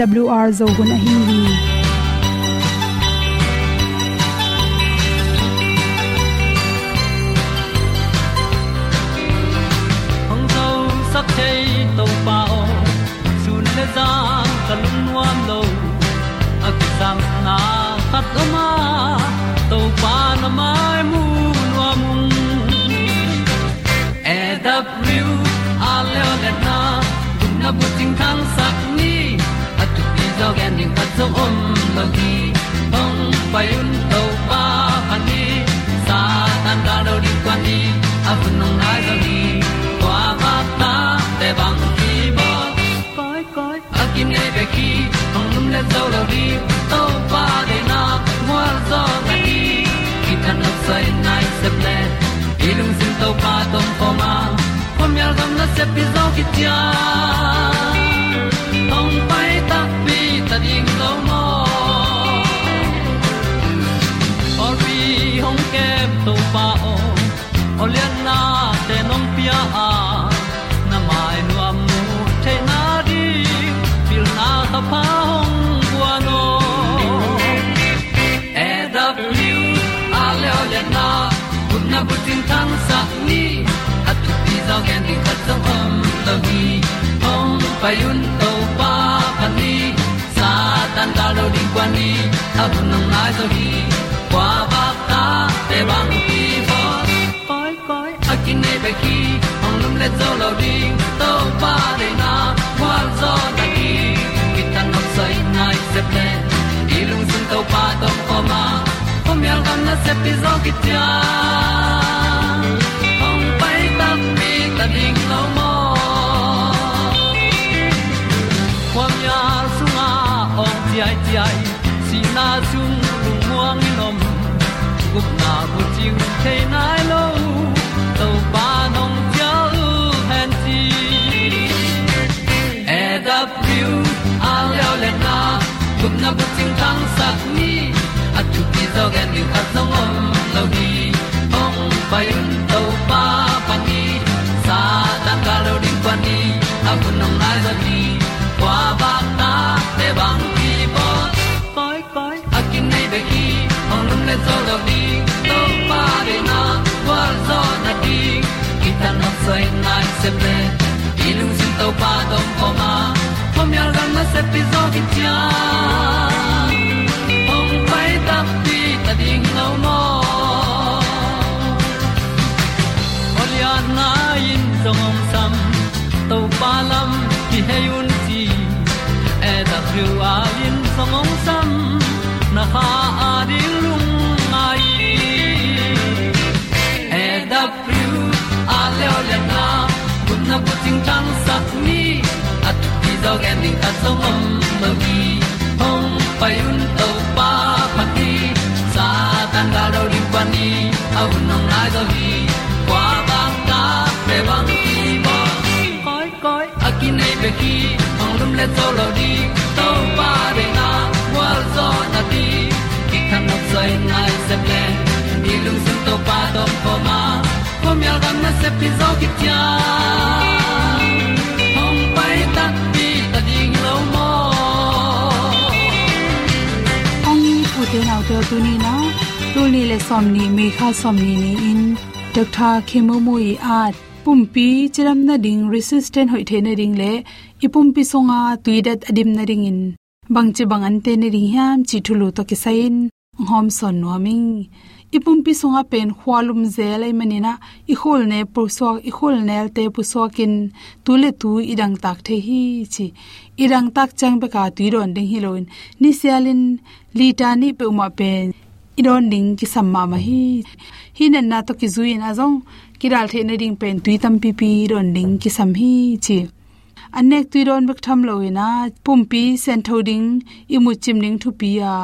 awr zo gun a hin hi hong zo sak chei to pa o sun le za ta lung nuam lo a ki sam na khat o ma zo om lo gi hong pai un to pa han ni. Sa tan da do di kwan ni a bu nong nai zo ni kwa ba ta te bang ki bo koi koi a kim nei be ki hong lum le zo lo di to pa de na. Mo zo ta ni ki tan no sai nai se ple ilung sin to pa tom ko ma. Pom yal gam na se pi zo ki tia tu pi di khat zo om lo gi hong pai un to pa ni sa tan da lo ding kwan ni a bu nang mai zo gi kwa ba ta te bang ki bo koi koi a kin nei pe ki ong lum le zo lo ding to pa de na kwa zo na ki ki tan nok sai nai se ple i lung sun to pa to ko ma. Ko myal gam na se pi zo ki ta ding lo mo kwa myal sunga ong ti ai ti ai si na zum lung muang ni nom gup na bu ting te nai lo to pa nong pia u han ti a leo le na gup na bu ting tang sat ni at tu pi zo gen ni khat song om lo ni ong le zo lo ni to pa de na kwa zo na ti ki ta no sai nai se ple i lung sin to pa dong ko ma. Pom yal gam na se pi zo ki tia ong pai ta pi ta ding lo mo Olian na in song om sam to pa lam ki hay un ti e da thru a in song om sam na ha a ting tan sat ni at ti dog ending ta song om mo gi hong pai un to pa pa ti sa tan da do ri pa ni au nong lai do gi kwa ba ta pe bang ti mo koi koi a ki nei pe ki hong lum le to lo di to pa de na wa zo na ti ki kan nok sai nai se ple ni lung sun to pa do pa ma. Ko mi al gam na se pi zo ki tia ตุนีนาตุนีเลซอมนีเมฆาซอมนีนีอินดอกทาเคมโมอีอาดปุ่มปีจิรัมนาดิงรีสิสเทนหอยเทนดิงเลอีปุ่มปีซงอาตุยดัดอดิมนาดิงอินบังจิบังอันเตนดิงยามจิทุลุตอกิไซนฮอมซอนนัวมิง ipum pi sunga pen khwalum zelai manina i khol ne proswak i khol nel te puswakin tule tu idang tak the hi chi. Irang tak chang be ka tuiron ding hi loin. Ni sialin litani pe uma pen. Idon ding ki samma ma hi. Hinan na to ki zuin azong kiral the ne ding pen tui tam pi pi ron ding ki sam hi chi anek tui don bek tham loina pumpi sen thoding imu chim ding thu pi a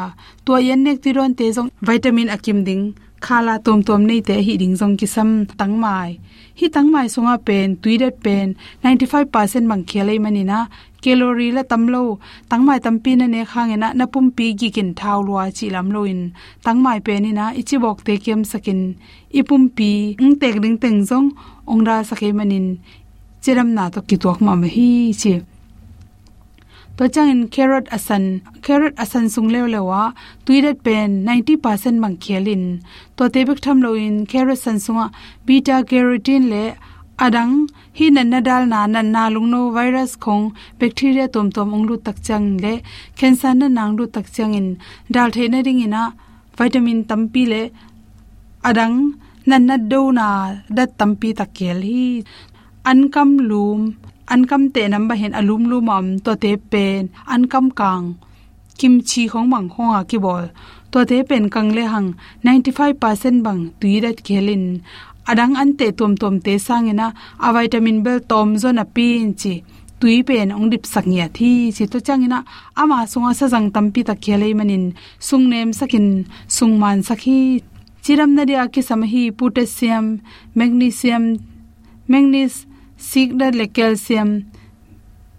to yan nek tui don te jong vitamin akim ding, khala tom tom nei te hi ding jong ki sam tang mai. Hi tang mai sunga pen, tui det pen 95% mang khelai manina calorie la tamlo tangmai tampi na ne khangena na pumpi gi kin thau lua chi lam loin tangmai pe ni na ichi bok te kem sakin. Ipumpi ung tek ding teng jong ongra sakhe manin chiram na to ki ma ma hi chi. To chang in carrot asan carrot asan sung lew lewa tuirat pen 90% mang khelin to tebek tham lo in carrot san sunga, beta carotene le adang, hi nan na dal na nan na lungno virus khong bacteria tom tom onglu tak chang le, cancer na nang lu tak chang in. Dal the na ring ina, vitamin tampi le adang, nan na do na pi tampi takel hi ankam lum, ankam te namba hen alum lu mam to te pen, ankam kang. Kimchi khong mang khong a ki bol to te pen kang le hang 95% bang tuirat khelin adang an te tom tom te sangena a vitamin bel tom zona pin chi. Tui pen ong dip saknya thi chi to changina ama sunga sa jang tampi ta khelei manin. Sungnem sakin sungman sakhi. Chiram na dia ki samhi potassium, magnesium, manganese sigda le calcium,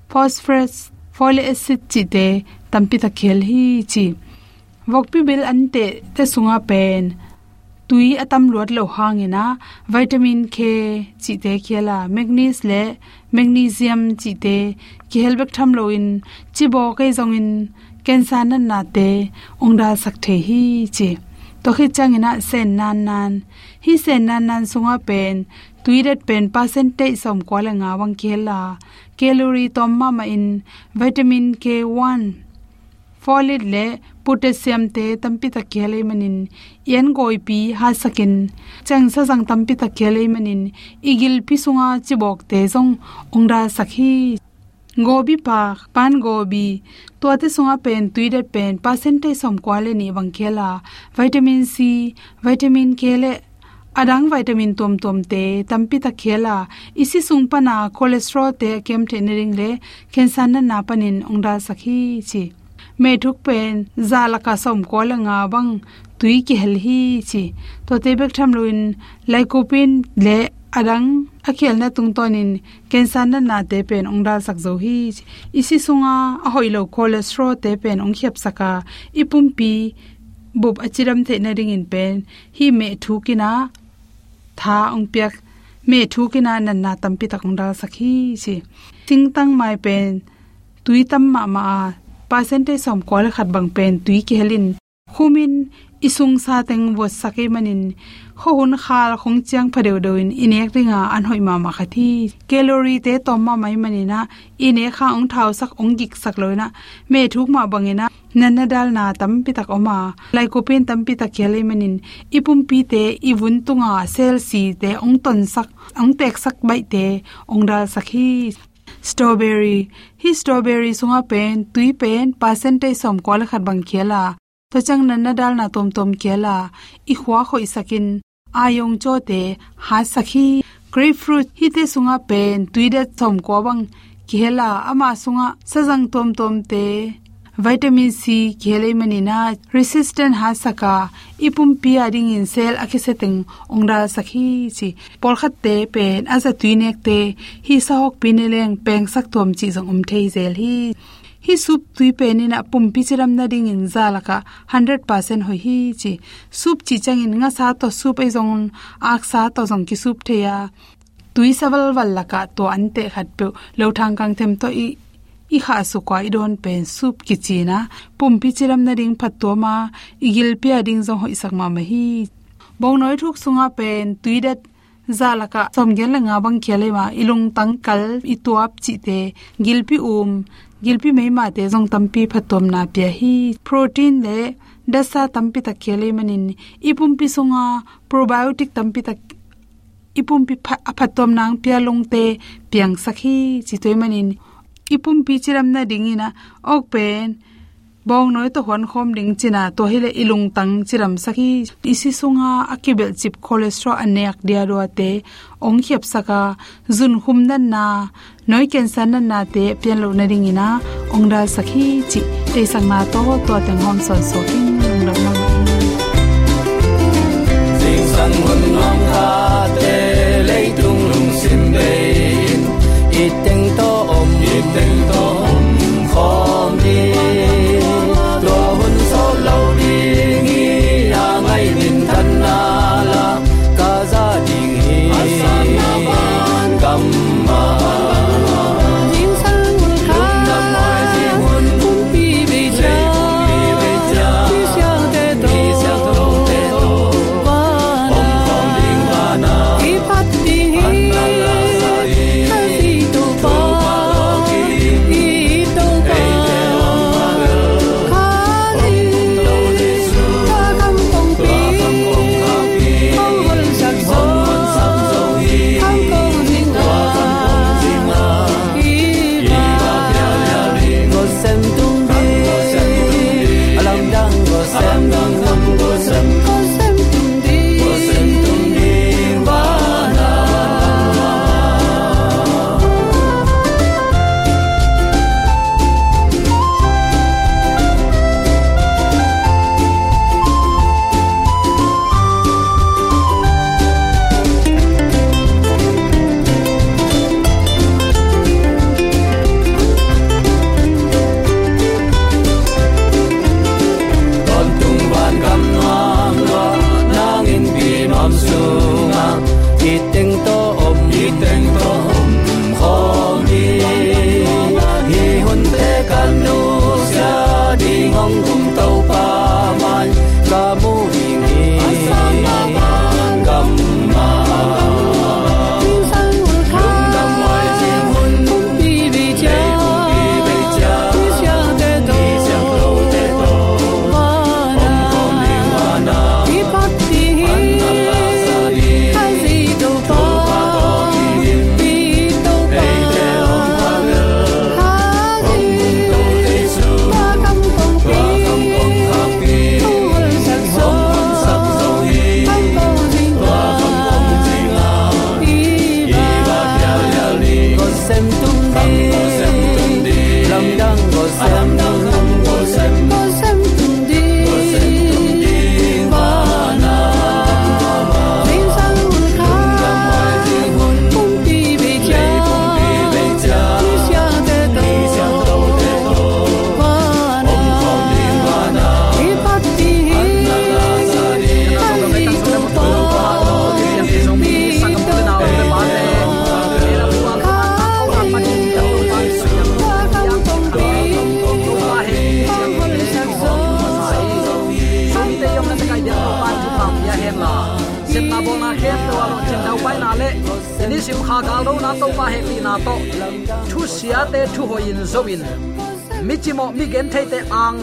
phosphorus folic acid chi te tampi ta khel hi chi wokpi bel ante, te sunga pen. Tui atam luat lo hangena, vitamin k chi te khela magnesium le, magnesium chi te ki helbek tham lo in chi bo kai zong in, cancer nan na te, ongda sak the hi chi to khi changina sen nan nan. Hi sen nan nan sunga pen tuiret pen percentage som kwala nga wang khela. Calorie tom ma ma in vitamin k1 folate le potassium te tampi ta khele manin. Yen goi pi ha sakin. Chang sa jang tampi ta khele manin. Igil pi sunga chibok te jong ongra sakhi. Gobi pa, pan gobi. To ate sunga pen tuide pen percentage som kwale ni wang khela. Vitamin c, vitamin k le adang vitamin tom tom te, tampi ta khela. Isi sung pana cholesterol te kem the nering le, cancer na na panin ongda sakhi chi. Me thuk pen zala ka som ko la nga bang, tui ki hel hi chi. To te bek tham luin, lycopene le adang, akhel na tung tonin cancer na na te pen ongda sak zo hi isi sunga a hoilo cholesterol te pen ong khep saka. Ipum pi bup achiram the na ring in pen, hi me thukina tha ong pyak me thukina nan na tampi takong dal sakhi chi ting tang mai pen tui tam ma ma percentage som kol khat bang pen tui ki helin khumin isung sa teng wo sake manin. Ho hun khal khong chiang phadeu doin inek ringa an hoi ma ma khathi calorie te tom ma mai manina, ine kha ong thau sak ong gik sak loina. Me thuk ma bangena, nanna dal na tam pi tak oma. Lai ko pen tam pi tak khele manin. Ipum pi te iwun tunga sel si te ong ton sak, ong tek sak bai te ong dal sakhi strawberry. Hi strawberry sunga pen, tui pen, percentage som kwal khat bang khela to chang nan na dal na tom tom kela i khwa khoi sakin ayong cho te ha sakhi, grapefruit hi te sunga pen tui thom ko bang khela ama sunga sajang tom tom te, vitamin c khele mani na, resistant ha saka, ipum pi ading in cell akhi akiseteng ongra sakhi chi por khat te, pen aza tuinek te, hi sahok pineleng peng sak tom chi jong um thei zel hi hi sup tui pe ni na pum pi chiram na ding in za laka 100% hoi hi chi. Sup chi chang in nga sa to sup ai zong ak sa to zong ki sup the ya. Tui saval wal laka to ante khat pe, lo thang kang them to i i kha su kwa i don pen sup ki china pum pi chiram na ding phat to ma igil pe ding zong hoi sak ma ma hi. Bong noi thuk sunga pen tui dat zalaka somgen la nga bang khele ma ilung tang kal, i tuap chi te gilpi um gilpi mai ma te jong tampi phatom na pya hi. Protein le dasa tampi ta khele manin. Ipum pi songa probiotic tampi ta ipum pi phatom nang pya long te piang sakhi chi toy manin. Ipum pi chiram na dingina, ok pen bong noi to hon khom ding china to hele ilung tang chiram saki. Isi sunga akibel chip cholesterol anek dia ro te. Ong khep saka, zun khum nan na, noi cancer nan na te, pian lo na ring ina. Ong da saki chi, te sang na to to te hom son so king ong da ma sing sang hon nom kha te, lei tung lung sim be it teng to om it teng to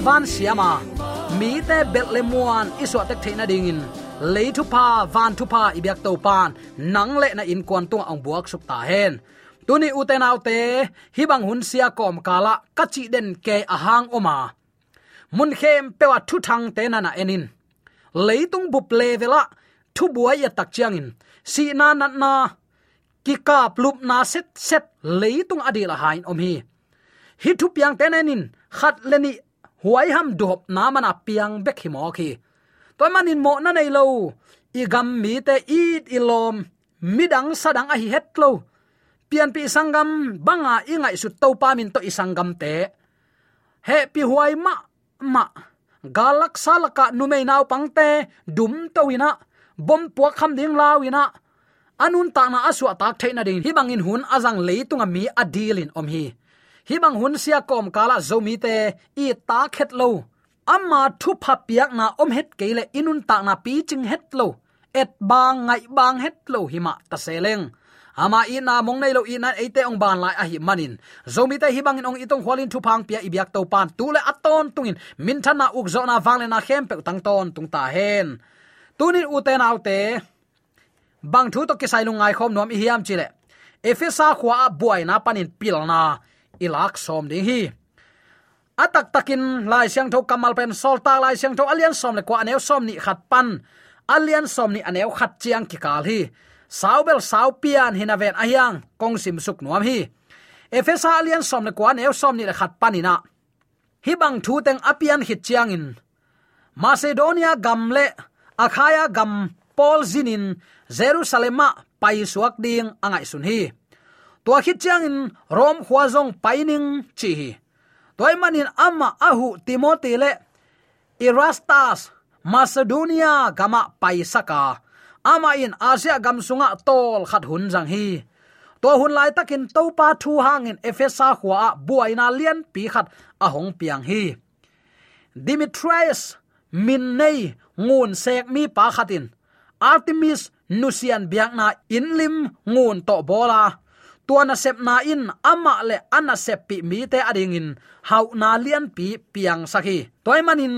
van siama mi te betlemuan iswa tek theina dingin lấy thu pa, van thu pa ibyak to pan nang le na in kwan tung ang buak suk ta hen tuni uten autte hi bang hun sia kom kala kachi den ke ahang oma mun khem pewa thu thang te na na enin leitung bup le vela thu buai ya tak chiang in. Si na na na, ki ka plup na set set leitung adila hain om hi. Hi thu piang te nenin khat leni huai ham dop na mana piang bek hi mo khi. Toy manin mo na nei lo. I gam mi te i ilom midang sadang a hi het lo. Pian pi sangam, banga ingai su to pa min to isangam te. He pi huai ma ma. Galak salaka numei naw pangte dum to wina. Bom puak kham ding lawina anun ta na aswa tak theina ding. Hi bangin hun azang leitunga mi adilin om hi hi bang hun sia kom kala zomi te, i ta khet lo. Amma thu pha piak na om het keile inun ta na pi ching het lo. Et bang ngai bang het lo hima ta seleng ama ina mong nei lo ina ate ong ban lai a hi manin. Zomi te hi bangin ong itong hwalin thu phang pia ibyak to pan tu le aton tungin. Min thana uk zo na wang le na khem pe tang ton tung ta hen. Tunin uten autte bang thu to kisai lungai khom nom i hiam chile efesa khwa buai na panin pilna ilak som ding hi. Atak takin lai siang tho kamal pen sol ta lai siang tho alian som le kwa aneu som ni khat pan. Alian som ni aneu khat chiang ki kal hi. Saubel sau pian hinaven ahyang kong sim suk nuam hi. Efesa alian som le kwa aneu som ni le khat panina hi bang thu teng apian hit chiang in. Macedonia gamle akhaya gam, paul zinin jerusalema pai suak ding angai sun hi tua khit chiang in rom khwazong paining chi. Hi toy manin amma ahu timothy le erastas macedonia gama paisaka. Ama in asia gam sunga tol khat hun jang hi. To hun lai takin to pa thu hangin efesa khwa buaina lian pi khat ahong piang hi. Dimitrius min nei ngun sek mi pa khatin. Artemis nusian biakna inlim ngun to bola tuana sep na in, ama le ana sep pi mi te ading in hau na lian pi piang sakhi toy manin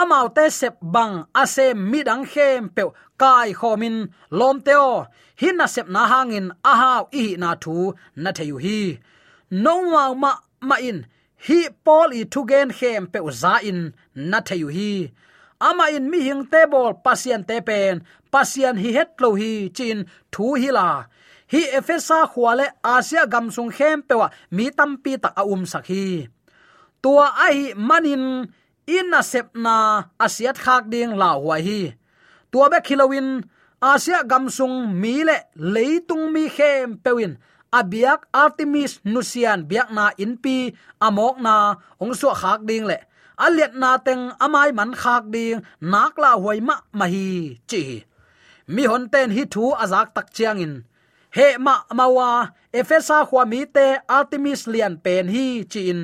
amau te sep bang, ase midang khem pe kai khomin, lom teo hin na sep na hangin ahau i na thu, na theyu hi. No ma ma ma in. Hi pol i thu gen khem pe za in, na theyu hi. Ama in mi hing te bol pasien te pen pasien hi het lo hi, chin thu hi la hi efesa khwale asia gamsung khem pewa, mi tampi tak a um sakhi tua ai manin, in na sep na asiat khak ding la huai hi. Tua be khilawin asia gamsung mi le leitung mi khem pewin. Abiak artemis nusian biak na inpi amok na ongso khak ding le. Aliat na teng amai man khak ding, nak la huai ma ma chi mi hon ten hi thu azak tak chiang in he ma mawa, efesa khwa mi te artemis lian pen hi chin,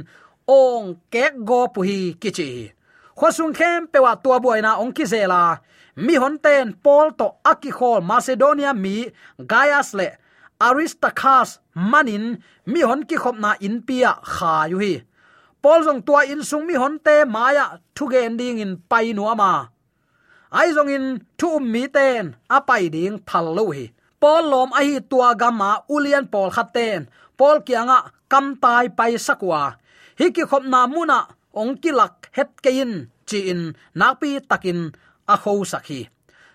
ong ke go pu hi ki chi khosung khem pewa tua buaina ong ki zela mi hon ten pol to aki khol macedonia mi gaias le aristarchus manin mi hon ki khop na in pia kha yu hi. Pol jong tua in sung mi hon te maya thu gen ding in pai nu ama ai jong in thu um mi ten a pai ding thal lo hi pol lom a hi tua gama ulian pol khaten. Pol kianga kam tai pai sakwa. Hi ki khop na muna ong ki lak het kein chi in napi takin a kho sakhi.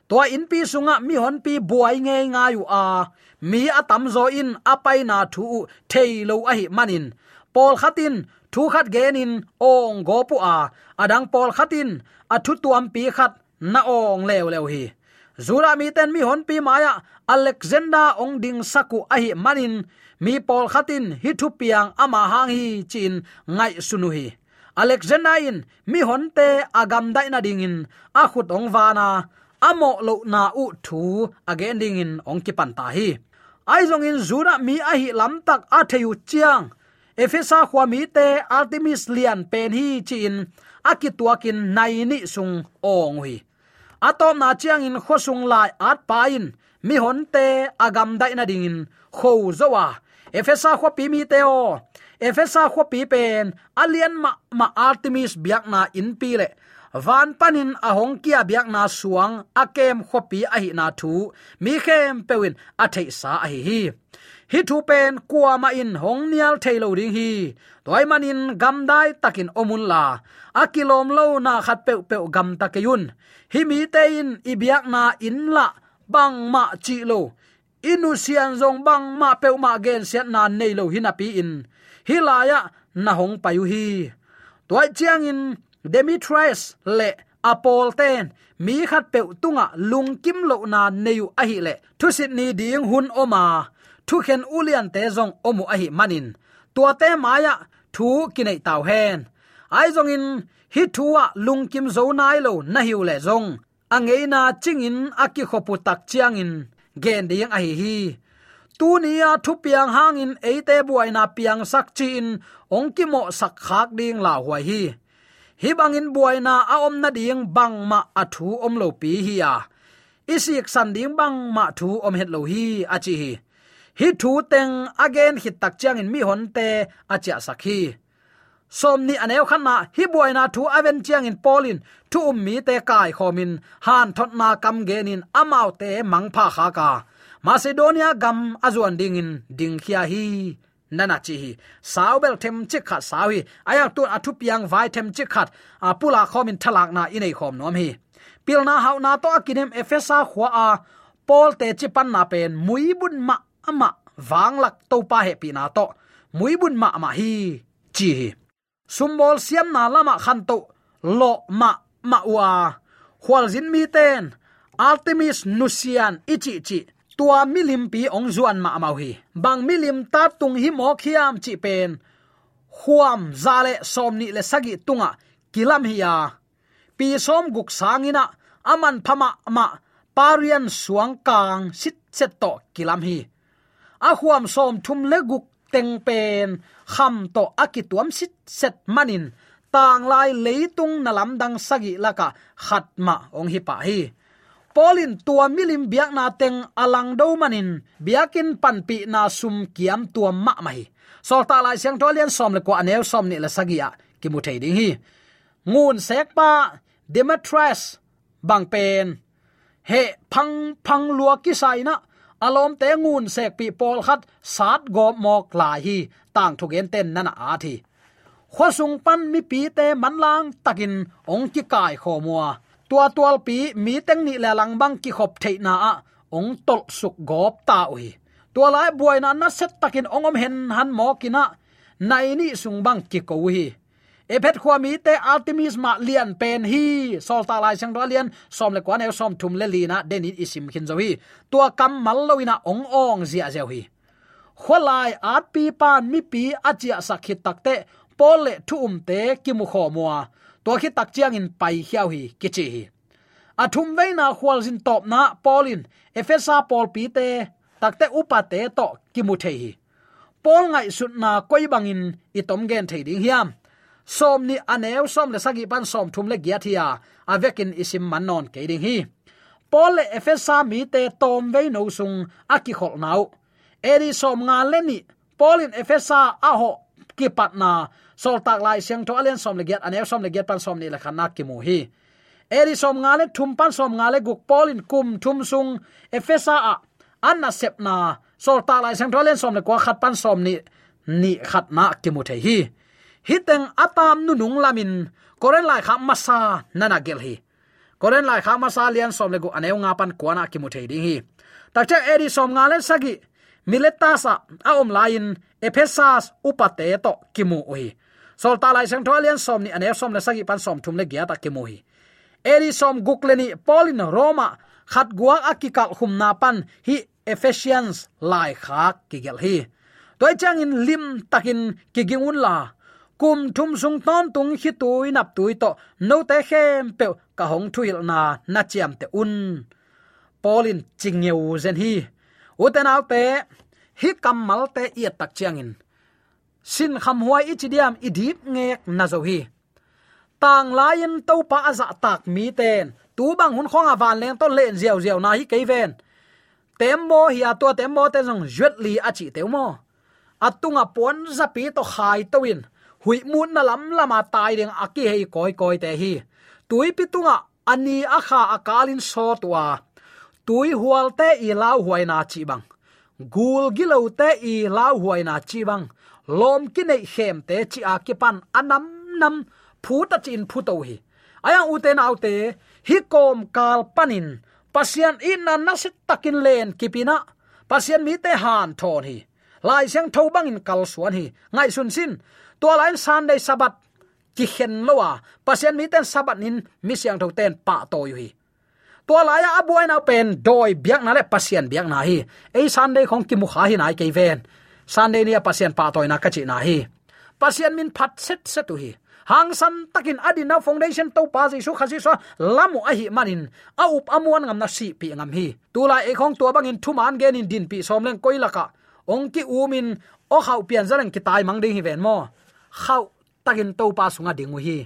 To in pi sunga mi hon pi buai nge nga yu a. Mi atam zo in apai na thu thei lo a hi manin. Pol khatin thu khat genin ong go pu a. Adang pol khatin athu tuam pi khat na ong lew lew hi zura mi ten mi hon pi maya alexander ong ding saku ahi manin, mi pol khatin hi thu piang ama hang hi chin ngai sunu hi. Alexander in, mi hon te agam dai na ding in, a khut ong wana amo lo na u thu again ding in ong ki pan ta hi. Ai zong in zura mi a hi lam tak a theu chiang. Efesa khwa mi te artemis lian pen hi chin akituakin nai ni sung ong hi atom na chiang in khosung lai at pain mi hon te agam dai na ding in. Kho zowa efesa kho pi mi te o. Efesa kho pi pen. Alien ma ma artemis biak na in pi le. Van panin ahong kia biak na suang akem khopi a hi na thu. Mi khem pewin athei sa a hi hi hi thu pen kwa ma in hong nial thailo ding hi. Toy manin gam dai takin omun la. A kilom lo na khat pe pe gam takayun hi mi te in ibiak na in la, bang ma chi lo. Inu sian zong bang ma pe ma gen sian na nei lo hina pi in. Hi la ya, na hong payu hi. Toy chiang in demetrius le apol ten. Mi khat pe tunga lung kim lo na neu a hi le. Thu sit ni ding hun oma thu khen ulian te zong omu ahi manin. Tua te maya, thu kinai tau hen. Ai zong in, hi thuwa lungkim zo nai lo na hiu le zong. Angeina chingin aki khopu tak chiang in. Gen ding ahi hi. Hi tu nia thu piang hangin eite buai na piang sak chi in, ong mo sak khak ding la huai hi. Hi bangin buaina a om na ding bang ma a thu om lo pi hi ya isik san ding bang ma thu om het lo hi a chi hi hi thu teng again hit tak chiang in mi hon te acha sakhi som ni aneu khan na hi buai na thu aven chiang in polin thu um mi te kai khomin, han thot na kam genin amau te mang pha kha ka. Macedonia gam azuan ding in, ding khia hi. Nana chi hi. Saubel them chi khat sawi ayak tu athu piang vai them chi khat. A pula khomin thalak na inei khom nom hi. Pilna hauna to akinem efesa khwa a pol te chi pan na pen muibun ma ama. Wanglak to pa he pi na to. Muibun ma ma hi, chi hi. Sumbol siam na lama khan to lo ma ma wa khwal zin mi ten. Artemis nusian ichi chi tua milim pi ong zuan ma mau hi. Bang milim ta tung hi mo khiam chi pen. Huam zale somni le sagi tunga. Kilam hiya pi som guk sangina aman phama ma parian suang kang. Sit set to kilam hi ahuam som thum leguk teng pen, kham to akituam sit set manin. Tang lai leitung nalam dang sagi laka khatma ong hi pa hi. Polin tua milim biak na teng alang do manin, biakin panpi na sum kiam tua ma mai. Sol ta lai siang tolian som le ko anel som ni la sagia ki mu thei ding hi. Ngun sek pa, demetres, bang pen. He phang phang lua ki sai na alom te ngun sek pi pol khat sat go mok la hi, tang thugen ten nana a thi. Khosung pan mi pi te manlang takin ong ki kai kho mua. Tua tual pi mi teng ni la lang bang ki khop thei na a, ong tol suk gop ta ui. Tua lai buai na na set takin ongom hen han mo kina nai ni sung bang ki ko hi Pet khwa mi te artemis ma lian pen hi. Solta lai sang lian som le kwa ne som thum le lina deni isim khin zo hi. Tua kam mal loina ong ong zia zeu hi. Kholai at pi pan mi pi achia sakhi takte pol le thu um te kimu kho mua. To khi tak chiang in pai hiao hi kichi hi. À, Athum veina khwal jin top na polin efesa pol pi te takte upa te to kimu the hi. Pol ngai sut na koi bangin itom gen thei ding hiam som ni aneu som le sagi pan som thum le gia thia avekin isim manon ke ding hi. Pol le efesa mi te tom ve no sung aki khol nau. Eri som nga le ni polin efesa a ho ki patna sol tak lai siang to alen som le get aneu som le get pan som ni la khana ki mu hi. Eri som nga le thum pan som nga le guk polin kum thum sung efesa a anna sep na, sol tak lai siang to alen som le kwa khat pan som ni ni khat na ki mu the hi hiteng atam nu nung lamin. Koren lai kha masa nana gel hi. Koren lai kha masa lian som le gu aneu nga pan kwana ki mu thei ding hi. Takcha eri som nga le sagi. Miletasa a om lain ephesas upate to kimu oi sol ta lai sang tholian som ni aneu som le sagi pan som thum le gya ta kimu hi eri som gukleni polin roma, khat guak akikal hum na pan hi ephesians lai khak kigel hi. Toy chang in lim takin kigingun la kum thum sung ton tung hi tui nap tui to, no te khem pe, ka hong thuil na na chiam te un. Polin chingeu zen hi. Uten alte hi kamal te i tak chiangin sin kham huai i chidiam i dip ngek na zo hi. Tang lain to pa aza tak mi ten, tu bang hun khong awan leng to len ziaw ziaw na hi kei ven. Temmo hi ato temmo te jong jet li a chi teumo atunga pon zapi to khai to win hui mun na lam lama tai ding aki hei koi koi te hi. Tui pitunga, ani akha akalin so tua tui hual te i lau huai na chi bang. Gul gilo te i lau huai na chi bang. Lom ki nei khem te chi a ki pan anam nam phu ta chin phu to hi. Aya u te nau te hi kom kal panin. Pasian in na nasit takin len kipina. Pasian mi te han thon hi. Lai siang tho bang in kal suan hi. Ngai sun sin to lain sunday sabat. Ki hen lowa pasien mi ten sabat nin, mi siang tho ten pa to yu hi. To laya abuai na pen, doi biak na le pasien biak na hi. Ei sunday khong ki mu kha hi nai ke ven. Sunday ni pasien pa toy na ka chi na hi. Pasien min phat set set tu hi. Hang san takin adina foundation to pa ji su khasi so lamu a hi manin. A up amuan ngam na si pi ngam hi. Tula e khong tua bangin thuman gen in din pi som leng koilaka ong ki umin o khau pian zarang ki tai mang ding hi ven mo khau takin to pa sunga dingu hi.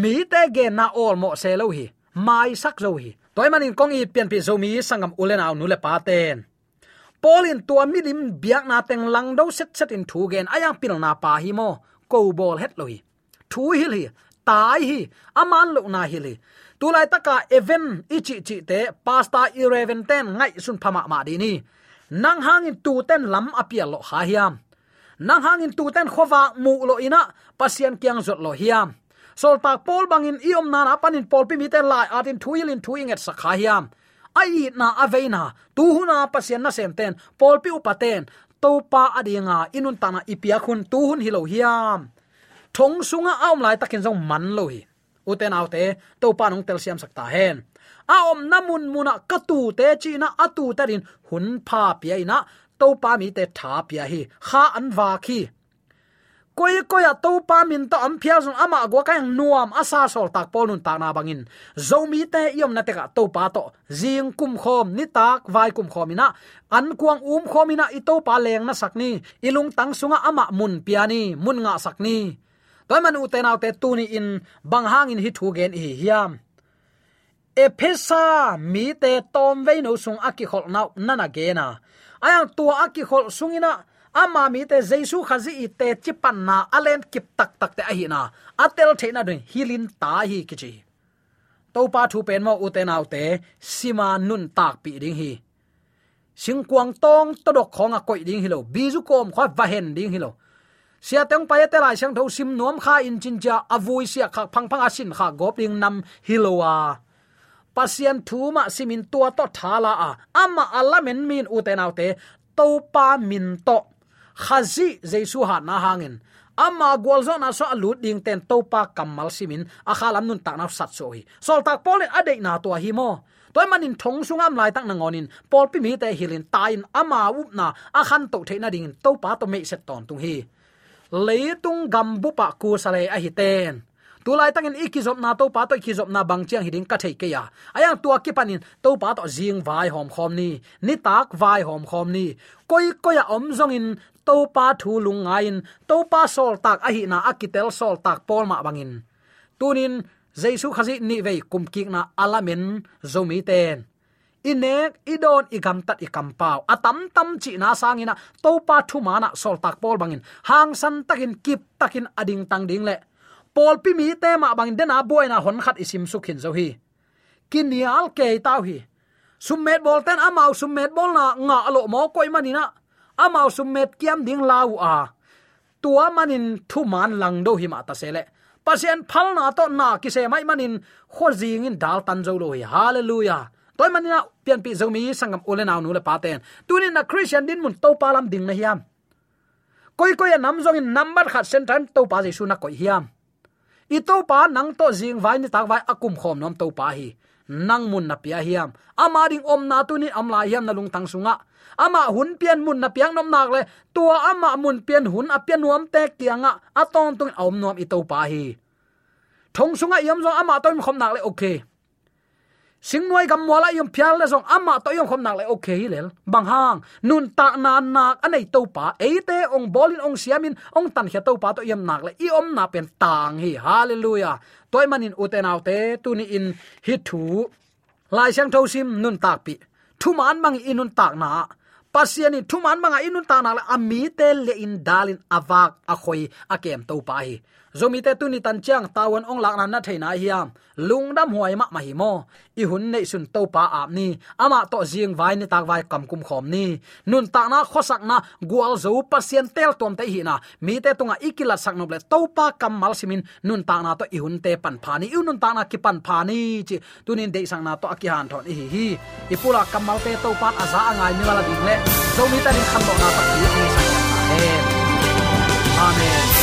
Mi te ge na ol mo se lo hi. Mai sak zo hi. Toy manin kong i pian pi zo mi sangam ulen aw nu le pa ten. Polin tua mi dim biak na teng lang do set set in thu gen ayang pil na pa hi mo. Ko bol het lo hi. Thu hi hi tai hi. Aman lo na hi li. Tu lai taka event ichi chi te pasta 11 ten ngai sun phama ma di ni. Nang hangin tu ten lam apia lo ha hiam nang hangin tu ten khowa mu lo ina pasian kyang zot lo hiam. Sol tak pol bangin iom na na panin pol pi miten lai atin thuilin thuinget sakha hiam. Ai na aveina tu huna pasien na sem ten pol pi upaten to pa adinga, inun tana ipia khun tu hun hilo hiam. Thong sunga aom lai takin jong man lo hi. Uten autte to pa nong tel siam sakta hen. Aom namun muna katu te, chi na atu tarin hun pha pia ina to pa mi te tha pia hi kha an wa khi koi koi a to pa min to am phia zung ama gwa kang nuam asa sol tak pol nun ta na bangin zomi te yom na te ka to pa to jing kum khom ni tak vai kum khomina an kuang um khomina i to pa leng na sakni ilung tang sunga ama mun piani mun nga sakni toy man u te naw te tu ni in bang hang in hi thu gen hi hiam ephesa mi te tom ve no sung aki khol nau nana ge na ayang tua aki khol sungina ama mi te jesu khazi i te chipan na alen kip tak tak te ahi na. Atel theina na hilin ta hi kichi. To pa thu pen mo uten au te, sima nun tak pi ding hi. Sing kwang tong to dok khong a koi ding hilo. Biju kom khwa va hen ding hilo. Sia teng pa te lai sang tho sim nuam kha in chin cha avui sia kha phang phang asin kha gop ding nam hilowa pasian thu ma simin tua to thala a. Ama alamen min uten autte to pa min to. Khazi jesu ha na hangin. Ama gwalzo na so alut ding ten topa kamal simin akhalam nun tak na sat so hi. Sol tak pole ade na to hi mo. Toy manin thong sungam lai tak nangonin pol pi mi te hilin tain ama up na akhan to the na ding topa to me set ton tung hi. Leitung gambu pa ku sale a hi ten tu lai tangin ikizop na to pa to ikizop na bang chiang hiding ka thei ke ya. Ayang tua ki panin to pa to jing vai hom khom ni ni tak vai hom khom ni. Koi koi ya om zong in to pa thu lung ngain to pa sol tak a hi na akitel sol tak pol ma bangin. Tunin, jaisu khazi ni ve kum kik na alamen zomi ten. Inek, idon igam tat ikam pau. Atam tam chi na sangina to pa thu mana sol tak pol bangin. Hang san takin, kip takin ading tang ding le pol pi mi te ma bang dena boy na hon khat isim sukhin zo hi. Kinial ke tau hi. Summet bol ten amau summet bol na nga alo mo koi manina amau summet kiam ding lau a. Tua manin thu man lang do hi ma ta sele pasien phal na to na ki se mai manin kho jing in dal tan zo lo hi. Hallelujah. Toy manina pian pi zomi sangam ole naw nu le paten tunin na christian din mun to palam ding na hiam. Koi koi nam zong in number khat sen tan to pa jesu na koi hiam i to pa nang to jing vai ni tak vai akum khom nom to pa hi. Nang mun na pia hiam. Ama ding om na tu ni amla hiam na lung tang sunga. Ama hun pian mun na piang nom nak le. Tua ama mun pian hun a pian nuam te kianga atong tung om nom i to pa hi. Thong sunga yam zo ama to khom nak le. Okay sing noi gam mola yom phial la song ama to yom khom nak le okay lel bang hang nun ta na nak anei to pa eite ong bolin ong siamin ong tan khia to pa to yom nak le i om na pen tang hi. Hallelujah. Toy manin uten autte tuni in hi thu lai sang tho sim nun tak pi thuman mang in nun tak na pasian man mang manga nun ta na ami te le in dalin avak akhoi akem to pa hi zomi te tu ni tan chang tawon ong lak nan na theina hiam. Lungdam huai ma ma hi mo. I hun nei sun to pa ap ni. Ama to jing vai ni tak vai kam kum khom ni. Nun ta na khosak na, gual zo pasien tel tom te hi na. Mi te tunga ikila sak no ble to pa kam mal simin nun ta na to i hun te pan pha ni. U nun ta na ki pan pha ni chi. Tunin de sang na to aki han thon hi hi. I pula kamal te to pa aza angai mi wala ding le. Zomi ta ni kham do na ta ki ni sang amen. Amen.